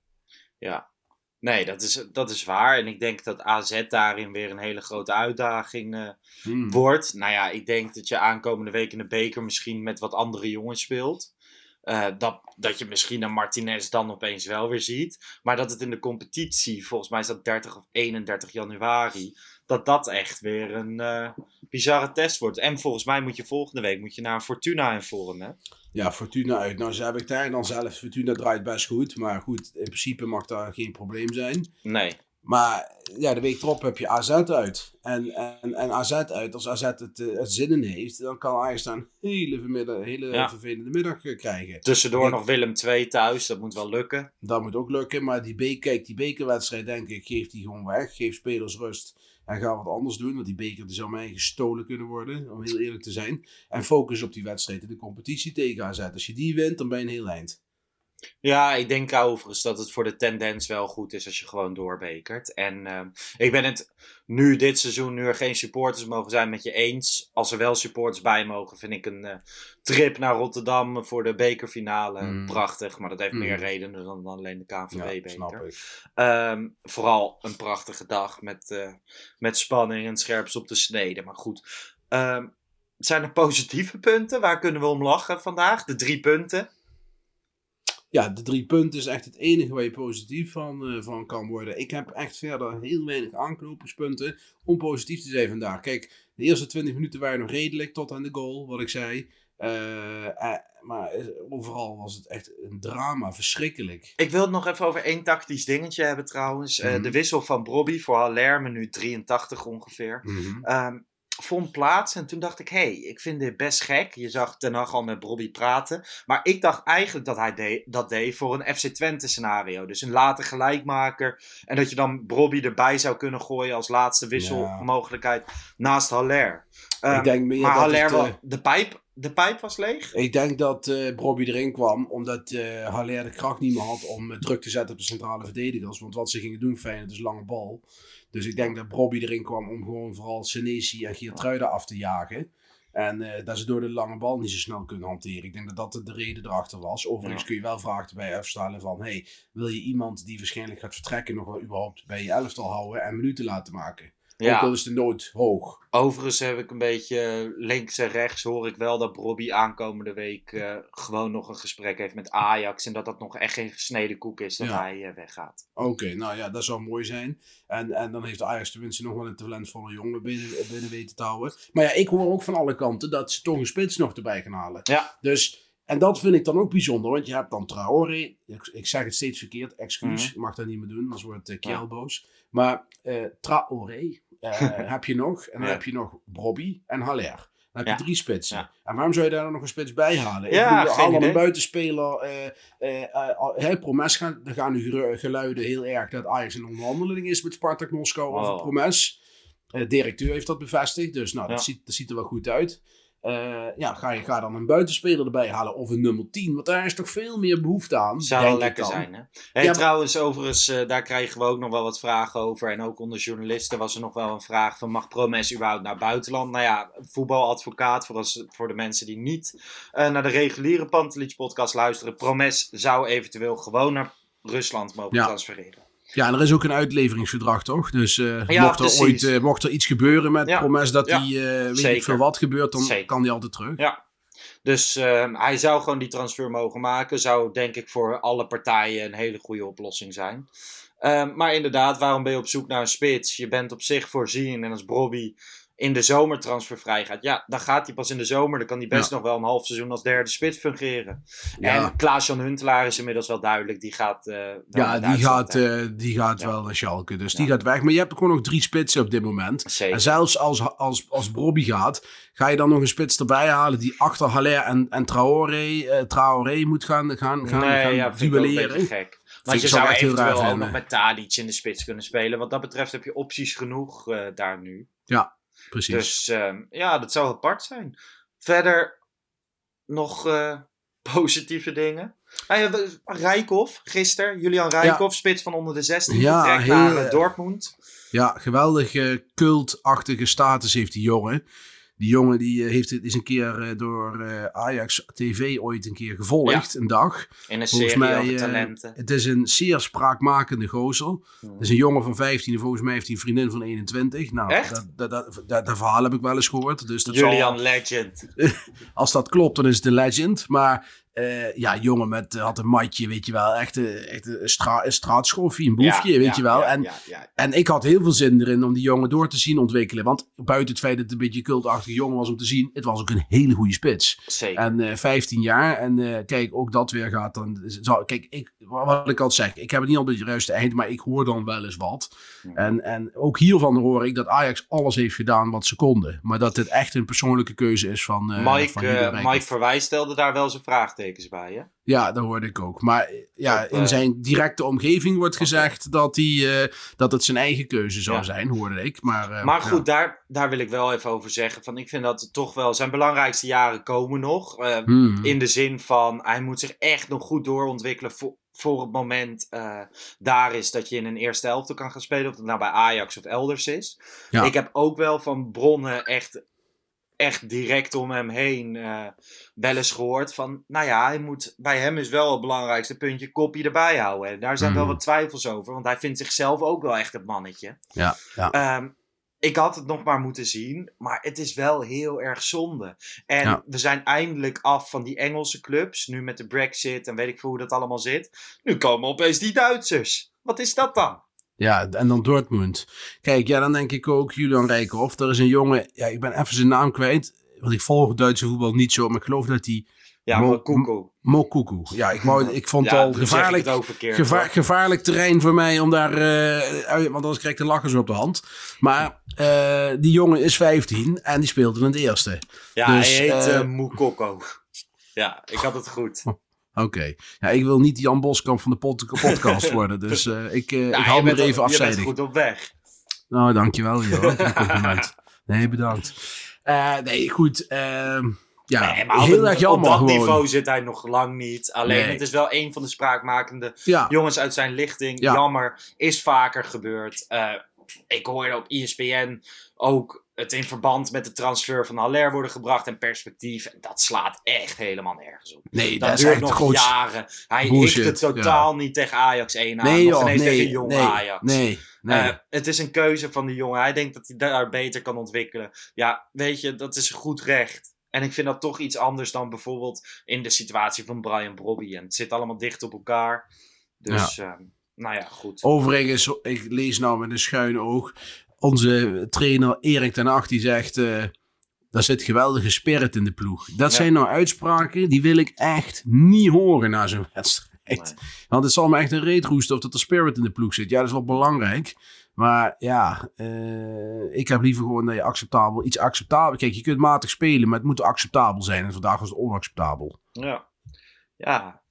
ja. Nee, dat is, dat is waar. En ik denk dat AZ daarin weer een hele grote uitdaging eh, Hmm. wordt. Nou ja, ik denk dat je aankomende week in de beker misschien met wat andere jongens speelt. Eh, dat, dat je misschien een Martinez dan opeens wel weer ziet. Maar dat het in de competitie, volgens mij is dat 30 of 31 januari, dat dat echt weer een bizarre test wordt. En volgens mij moet je volgende week moet je naar Fortuna in vorm, hè? Ja, Fortuna uit. Nou, ze heb ik daar dan zelf. Fortuna draait best goed. Maar goed, in principe mag daar geen probleem zijn. Nee. Maar ja, de week erop heb je AZ uit. En, en, en AZ uit, als AZ het, eh, het zin in heeft, dan kan Ajax daar een hele, vermiddag, hele Ja. vervelende middag eh, krijgen. Tussendoor nog Willem 2 thuis, dat moet wel lukken. Dat moet ook lukken. Maar die, be kijk, die bekerwedstrijd, denk ik, geeft die gewoon weg. Geef spelers rust en ga wat anders doen. Want die beker die zou mij gestolen kunnen worden, om heel eerlijk te zijn. En focus op die wedstrijd in de competitie tegen AZ. Als je die wint, dan ben je een heel eind. Ja, ik denk overigens dat het voor de tendens wel goed is als je gewoon doorbekert. En ehm, ik ben het nu dit seizoen, nu er geen supporters mogen zijn, met je eens. Als er wel supporters bij mogen, vind ik een eh, trip naar Rotterdam voor de bekerfinale Mm. prachtig. Maar dat heeft Mm. meer redenen dan, dan alleen de KNVB-beker. Ehm, vooral een prachtige dag met, eh, met spanning en scherps op de snede. Maar goed, ehm, zijn er positieve punten? Waar kunnen we om lachen vandaag? De drie punten? Ja, de drie punten is echt het enige waar je positief van, eh, van kan worden. Ik heb echt verder heel weinig aanknopingspunten om positief te zijn vandaag. Kijk, de eerste 20 minuten waren nog redelijk tot aan de goal, wat ik zei. Eh, eh, maar overal was het echt een drama, verschrikkelijk. Ik wil het nog even over één tactisch dingetje hebben trouwens. Eh, Mhm. de wissel van Brobby voor Haller, minuut 83 ongeveer. Ehm, vond plaats en toen dacht ik, hé, hey, ik vind dit best gek. Je zag Ten Hag al met Brobby praten. Maar ik dacht eigenlijk dat hij de- dat deed voor een FC Twente scenario. Dus een late gelijkmaker. En dat je dan Brobby erbij zou kunnen gooien als laatste wisselmogelijkheid naast Haller. Ehm, ik denk meer maar dat Haller, het, eh, de, pijp, de pijp was leeg? Ik denk dat eh Brobby erin kwam omdat eh Haller de kracht niet meer had om druk te zetten op de centrale verdedigers. Want wat ze gingen doen, Feyenoord, is lange bal. Dus ik denk dat Brobby erin kwam om gewoon vooral Senesi en Geertruida af te jagen. En eh, dat ze door de lange bal niet zo snel kunnen hanteren. Ik denk dat dat de reden erachter was. Overigens Ja. kun je wel vragen erbij afstellen van... Hey, wil je iemand die waarschijnlijk gaat vertrekken nog wel überhaupt bij je elftal houden en minuten laten maken? Ook al is de nood hoog. Overigens heb ik een beetje links en rechts hoor ik wel dat Bobby aankomende week eh, gewoon nog een gesprek heeft met Ajax. En dat dat nog echt geen gesneden koek is dat Ja. hij eh, weggaat. Oké, nou ja, dat zou mooi zijn. En, en dan heeft Ajax tenminste nog wel een talentvolle jongen binnen, binnen weten te houden. Maar ja, ik hoor ook van alle kanten dat ze toch een spits nog erbij gaan halen. Ja. Dus, en dat vind ik dan ook bijzonder, want je hebt dan Traoré. Ik, ik zeg het steeds verkeerd, excuus. Ik mag dat niet meer doen, anders wordt uh, Kjell Ja. boos. Maar eh Traoré eh, (laughs) heb je nog. En dan heb je nog Brobby en Haller. Dan heb je Ja. drie spitsen. Ja. En waarom zou je daar dan nog een spits bij halen? Ja, ik bedoel, idee. een buitenspeler. eh eh eh, hè, Promes gaan, er gaan nu geluiden heel erg dat Ajax in onderhandeling is met Spartak Moskou over. Promes. De directeur heeft dat bevestigd, dus nou, dat, ziet, dat ziet er wel goed uit. Eh, ja, ga je ga dan een buitenspeler erbij halen of een nummer 10, want daar is toch veel meer behoefte aan. Zou wel ik lekker zijn, hè? Hey, Ja, maar- Trouwens, overigens, eh, daar kregen we ook nog wel wat vragen over. En ook onder journalisten was er nog wel een vraag van... mag Promes überhaupt naar buitenland? Nou ja, voetbaladvocaat, voor, als, voor de mensen die niet eh, naar de reguliere Pantelich podcast luisteren... Promes zou eventueel gewoon naar Rusland mogen Ja. transfereren. Ja, en er is ook een uitleveringsverdrag, toch? Dus eh, Ja, mocht, er precies. ooit, eh, mocht er iets gebeuren met Ja. Promes dat Ja. hij, eh, weet Zeker. ik veel wat gebeurt, dan Zeker. kan hij altijd terug. Ja. Dus eh, hij zou gewoon die transfer mogen maken. Zou denk ik voor alle partijen een hele goede oplossing zijn. Ehm, maar inderdaad, waarom ben je op zoek naar een spits? Je bent op zich voorzien. En als Bobby in de zomer transfervrij gaat. Ja, dan gaat hij pas in de zomer. Dan kan hij best Ja. nog wel een half seizoen als derde spits fungeren. Ja. En Klaas-Jan Huntelaar is inmiddels wel duidelijk. Die gaat wel Ja, die gaat, eh, die gaat Ja. wel naar Schalke. Dus Ja. die gaat weg. Maar je hebt gewoon nog drie spitsen op dit moment. Zeker. En zelfs als, als, als Brobby gaat, ga je dan nog een spits erbij halen die achter Haller en, en Traoré, eh, Traoré moet gaan, gaan, gaan, nee, gaan ja, duelleren. gek. Maar ik je zou eventueel ook nog met Tadic in de spits kunnen spelen. Wat dat betreft heb je opties genoeg daar nu. Precies. Dus ehm, ja, dat zou apart zijn. Verder nog eh, (laughs) positieve dingen. Ah, Rijkoff, gisteren. Julian Rijkoff, spits van onder de 16. Ja, heel, naar eh, eh, Dortmund. Ja, geweldig eh, cultachtige status heeft die jongen. Die jongen die eh, heeft het is een keer eh, door eh, Ajax TV ooit een keer gevolgd, een dag. In een volgens serie mij, talenten. Het is een zeer spraakmakende gozer. Het is een jongen van 15 en volgens mij heeft hij een vriendin van 21. Nou, Echt? Dat, dat, dat, verhaal heb ik wel eens gehoord. Dus dat zal- Julian Legend. (laughs) als dat klopt, dan is het een legend. Maar eh, ja, jongen met, eh, had een matje, weet je wel. Echt, echt een, stra een straatschoffie, een boefje, Ja, weet ja, je wel. en, ja, en ik had heel veel zin erin om die jongen door te zien ontwikkelen. Want buiten het feit dat het een beetje een cultachtige jongen was om te zien, het was ook een hele goede spits. Zeker. En eh 15 jaar. En kijk, ook dat weer gaat dan. Zal, kijk, ik, wat ik al zeg, ik heb het niet altijd het juiste eind, maar ik hoor dan wel eens wat. En, en ook hiervan hoor ik dat Ajax alles heeft gedaan wat ze konden. Maar dat het echt een persoonlijke keuze is van. Mike, van. Mike Verwij stelde daar wel zijn vraagtekens bij, hè? Ja, dat hoorde ik ook. Maar ja, in eh, zijn directe omgeving wordt gezegd dat, hij, eh, dat het zijn eigen keuze zou Ja. zijn, hoorde ik. Maar, eh, Maar ja. goed, daar, daar wil ik wel even over zeggen. Van, ik vind dat het toch wel zijn belangrijkste jaren komen nog. Hmm. In de zin van, hij moet zich echt nog goed doorontwikkelen voor, voor het moment daar is dat je in een eerste elfte kan gaan spelen. Of het nou bij Ajax of elders is. Ja. Ik heb ook wel van bronnen echt, echt direct om hem heen eh, wel eens gehoord van... Nou ja, hij moet, bij hem is wel het belangrijkste puntje kopje erbij houden. En daar zijn wel Mhm. wat twijfels over. Want hij vindt zichzelf ook wel echt het mannetje. Ja, ja. Ehm, ik had het nog maar moeten zien, maar het is wel heel erg zonde. En Ja. we zijn eindelijk af van die Engelse clubs, nu met de Brexit en weet ik veel hoe dat allemaal zit. Nu komen opeens die Duitsers. Wat is dat dan? Ja, en dan Dortmund. Kijk, ja, dan denk ik ook Julian Rijkoff. Er is een jongen, ja, ik ben even zijn naam kwijt. Want ik volg het Duitse voetbal niet zo, maar ik geloof dat hij... Ja. Mokuku. Ja, ik, wou, ik vond Ja, al gevaarlijk, het ook verkeerd, geva- hoor. gevaarlijk terrein voor mij om daar... eh, uit- want anders krijg ik de lachers op de hand. Maar eh, die jongen is 15 en die speelde in het eerste. Ja, Dus, hij heet Moukoko. Ja, ik had het goed. Oké. Ja, ik wil niet Jan Boskamp van de pod- podcast (laughs) worden. Dus eh, ik, Ja, ik hou me er al- even Je bent afzijdig. goed op weg. Nou, dankjewel, joh. (laughs) compliment. Nee, bedankt. Eh, nee, goed. ehm, ja, Nee, heel erg jammer op dat gewoon. niveau zit hij nog lang niet. Alleen Nee. het is wel een van de spraakmakende Ja. jongens uit zijn lichting. Ja. Jammer, is vaker gebeurd. Ik hoorde op ESPN ook het in verband met de transfer van Haller worden gebracht en perspectief. En dat slaat echt helemaal nergens op. Nee, Dat, dat, duurt nog jaren. Hij Bullshit, het totaal niet tegen Ajax 1 aan. Nee, joh, ineens nee, tegen jong nee, Ajax. nee, nee. Eh, het is een keuze van die jongen. Hij denkt dat hij daar beter kan ontwikkelen. Ja, weet je, dat is goed recht. En ik vind dat toch iets anders dan bijvoorbeeld in de situatie van Brian Brobby. En het zit allemaal dicht op elkaar. Dus, eh, nou ja, goed. Overigens, ik lees nou met een schuin oog. Onze trainer Erik ten Acht die zegt... eh daar zit geweldige spirit in de ploeg. Dat Ja. zijn nou uitspraken die wil ik echt niet horen na zo'n wedstrijd. Nee. Want het zal me echt een reet roesten of dat er spirit in de ploeg zit. Ja, dat is wel belangrijk. Maar ja, eh, ik heb liever gewoon dat je acceptabel, iets acceptabel... Kijk, je kunt matig spelen, maar het moet acceptabel zijn. En vandaag was het onacceptabel. Ja. ja,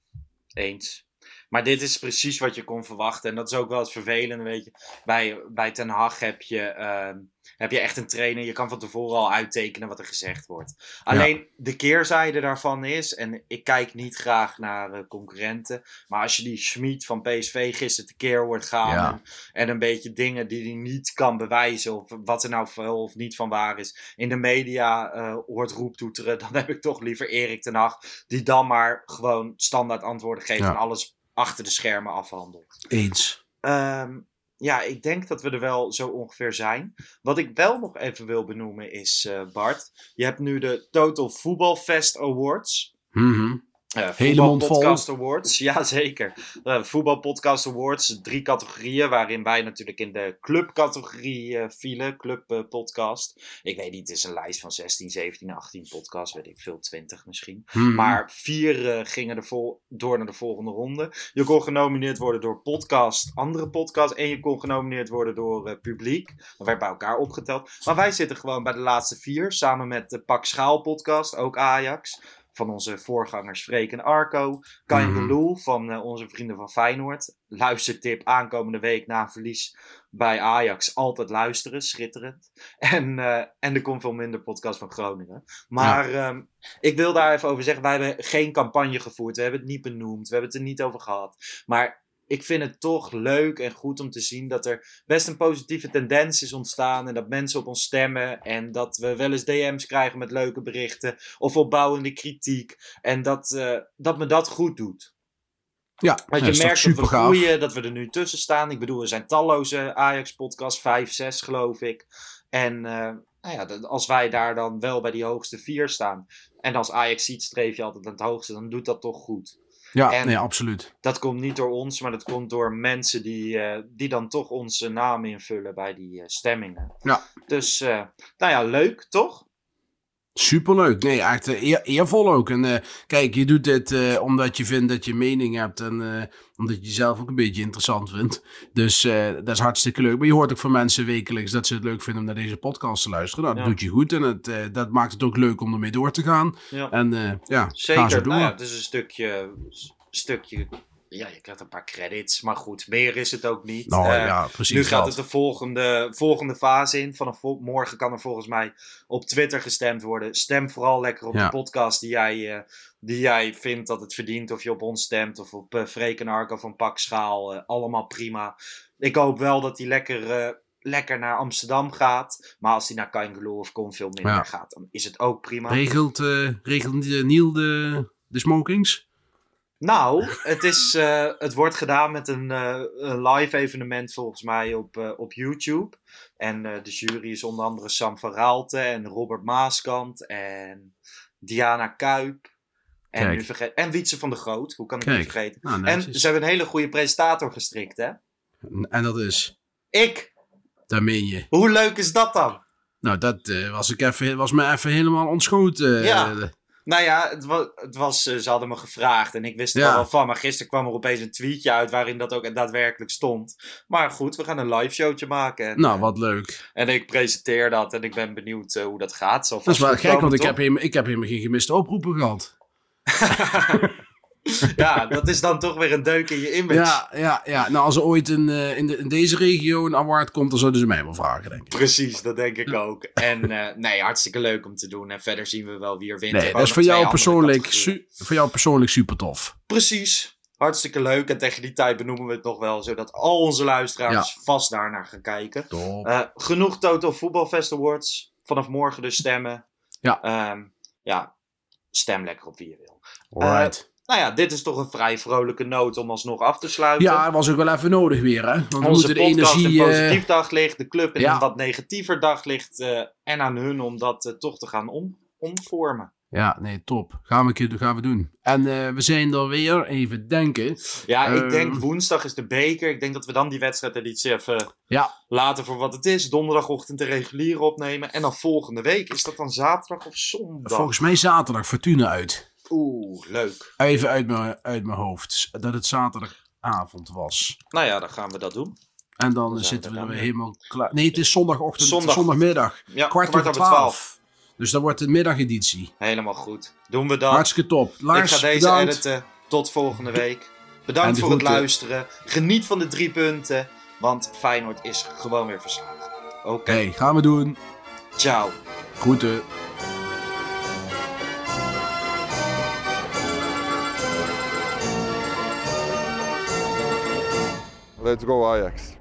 eens. Maar dit is precies wat je kon verwachten. En dat is ook wel het vervelende, weet je. Bij, bij Ten Hag heb je, ehm, heb je echt een trainer. Je kan van tevoren al uittekenen wat er gezegd wordt. Alleen de keerzijde daarvan is... En ik kijk niet graag naar eh, concurrenten. Maar als je die Schmid van PSV gisteren tekeer hoort gaan... Ja. En, en een beetje dingen die hij niet kan bewijzen... Of wat er nou wel of niet van waar is... In de media eh, hoort roeptoeteren... (laughs) Dan heb ik toch liever Erik ten Hag... Die dan maar gewoon standaard antwoorden geeft... Ja. En alles achter de schermen afhandelt. Eens. Ehm, ja, ik denk dat we er wel zo ongeveer zijn. Wat ik wel nog even wil benoemen is, eh, Bart. Je hebt nu de Total Football Fest Awards. Mhm. Uh, Hele mond vol. Podcast Awards, (laughs) ja zeker. Uh, Voetbal Podcast Awards, drie categorieën, waarin wij natuurlijk in de clubcategorie eh, vielen, club eh, podcast. Ik weet niet, het is een lijst van 16, 17, 18 podcasts, weet ik veel, 20 misschien. Mhm. Maar vier eh, gingen er vol, door naar de volgende ronde. Je kon genomineerd worden door podcast, andere podcasts. En je kon genomineerd worden door eh, publiek. Dat werd bij elkaar opgeteld. Maar wij zitten gewoon bij de laatste vier. Samen met de Pak Schaal podcast, ook Ajax. Van onze voorgangers Freek en Arco. Kain Mhm. de Loel van eh, onze vrienden van Feyenoord. Luistertip aankomende week na verlies bij Ajax. Altijd luisteren, schitterend. En, eh, en de Kom Veel Minder podcast van Groningen. Maar ehm, ik wil daar even over zeggen. Wij hebben geen campagne gevoerd. We hebben het niet benoemd. We hebben het er niet over gehad. Maar ik vind het toch leuk en goed om te zien dat er best een positieve tendens is ontstaan. En dat mensen op ons stemmen. En dat we wel eens DM's krijgen met leuke berichten. Of opbouwende kritiek. En dat, eh, dat me dat goed doet. Ja, Want je merkt dat we groeien, dat we er nu tussen staan. Ik bedoel, er zijn talloze Ajax-podcasts, vijf, zes geloof ik. En eh, nou ja, als wij daar dan wel bij die hoogste vier staan. En als Ajax ziet, streef je altijd aan het hoogste. Dan doet dat toch goed. Ja, En- nee, absoluut. Dat komt niet door ons, maar dat komt door mensen die, eh, die dan toch onze naam invullen bij die eh, stemmingen. Ja. Dus, eh, nou ja, leuk, toch? Superleuk. Nee, echt eh, eer- eervol ook. En eh, kijk, je doet dit eh, omdat je vindt dat je mening hebt en omdat je jezelf ook een beetje interessant vindt. Dus dat is hartstikke leuk. Maar je hoort ook van mensen wekelijks dat ze het leuk vinden om naar deze podcast te luisteren. Nou, dat Ja. doet je goed en het, dat maakt het ook leuk om ermee door te gaan. Ja. En ja, Zeker, door. nou ja, het is een stukje, stukje, ja, je krijgt een paar credits, maar goed, meer is het ook niet. nou Eh, ja, precies Nu gaat dat. het de volgende, volgende fase in. Vanaf morgen kan er volgens mij op Twitter gestemd worden. Stem vooral lekker op Ja. de podcast die jij, eh, die jij vindt dat het verdient. Of je op ons stemt of op uh, Freek en Arco van Pak Schaal. eh, allemaal prima. Ik hoop wel dat hij lekker, lekker naar Amsterdam gaat. Maar als hij naar Kangaloo of Kon veel minder Ja. gaat, dan is het ook prima. Regelt, regelt Niel de, de smokings? Nou, het, is, eh, het wordt gedaan met een, eh, een live evenement volgens mij op, eh, op YouTube. En de jury is onder andere Sam van Raalte en Robert Maaskant en Diana Kuip. En, Kijk. nu vergeet, en Wietse van der Groot, hoe kan ik Kijk. die vergeten? Nou, En ze hebben een hele goede presentator gestrikt, hè? En dat is, Ik! daar meen je. Hoe leuk is dat dan? Nou, dat was, ik even, was me even helemaal ontschoten. Ja. Nou ja, het was, het was, eh, ze hadden me gevraagd en ik wist er Ja. wel van. Maar gisteren kwam er opeens een tweetje uit waarin dat ook daadwerkelijk stond. Maar goed, we gaan een live showtje maken. En, Nou, eh, wat leuk. En ik presenteer dat en ik ben benieuwd eh, hoe dat gaat. Zal Dat is wel gek, want ik heb, ik heb helemaal geen gemiste oproepen gehad. (laughs) (laughs) ja, dat is dan toch weer een deuk in je image. Ja, ja, ja. Nou, als er ooit in, eh, in, de, in deze regio een award komt, dan zouden ze mij wel vragen, denk ik. Precies, dat denk ik ook. En eh, nee, hartstikke leuk om te doen. En verder zien we wel wie er wint. Nee, dat is voor jou, persoonlijk voor jou persoonlijk super tof. Precies. Hartstikke leuk. En tegen die tijd benoemen we het nog wel, zodat al onze luisteraars vast daarnaar gaan kijken. Eh, genoeg Total Football Fest Awards. Vanaf morgen dus stemmen. Ja. Ehm, ja, stem lekker op wie je wil. Alright. Nou ja, dit is toch een vrij vrolijke noot om alsnog af te sluiten. ja, was ook wel even nodig weer, hè? Want we Onze moeten de podcast energie... een eh, positief daglicht, de club in ja. een wat negatiever daglicht. eh, en aan hun om dat eh, toch te gaan om, omvormen. Ja, nee, top. Gaan we, gaan we doen. En we zijn er weer, even denken. Ja, ik Ehm. denk woensdag is de beker. Ik denk dat we dan die wedstrijdeditie even Ja. laten voor wat het is. Donderdagochtend de reguliere opnemen. En dan volgende week. Is dat dan zaterdag of zondag? Volgens mij zaterdag Fortuna uit. Oeh, leuk. Even uit mijn, uit mijn hoofd. Dat het zaterdagavond was. Nou ja, dan gaan we dat doen. En dan zitten we er weer weer. helemaal klaar. Nee, het is zondagochtend, Zondag. zondagmiddag. Ja, Kwart, over twaalf. Dus dat wordt de middageditie. Helemaal goed. Doen we dat. Hartstikke top. Lars, ik ga deze bedankt. editen. Tot volgende week. Bedankt voor het luisteren. Geniet van de drie punten. Want Feyenoord is gewoon weer verslagen. Oké, Hey, gaan we doen. ciao. Groeten. Let's go Ajax.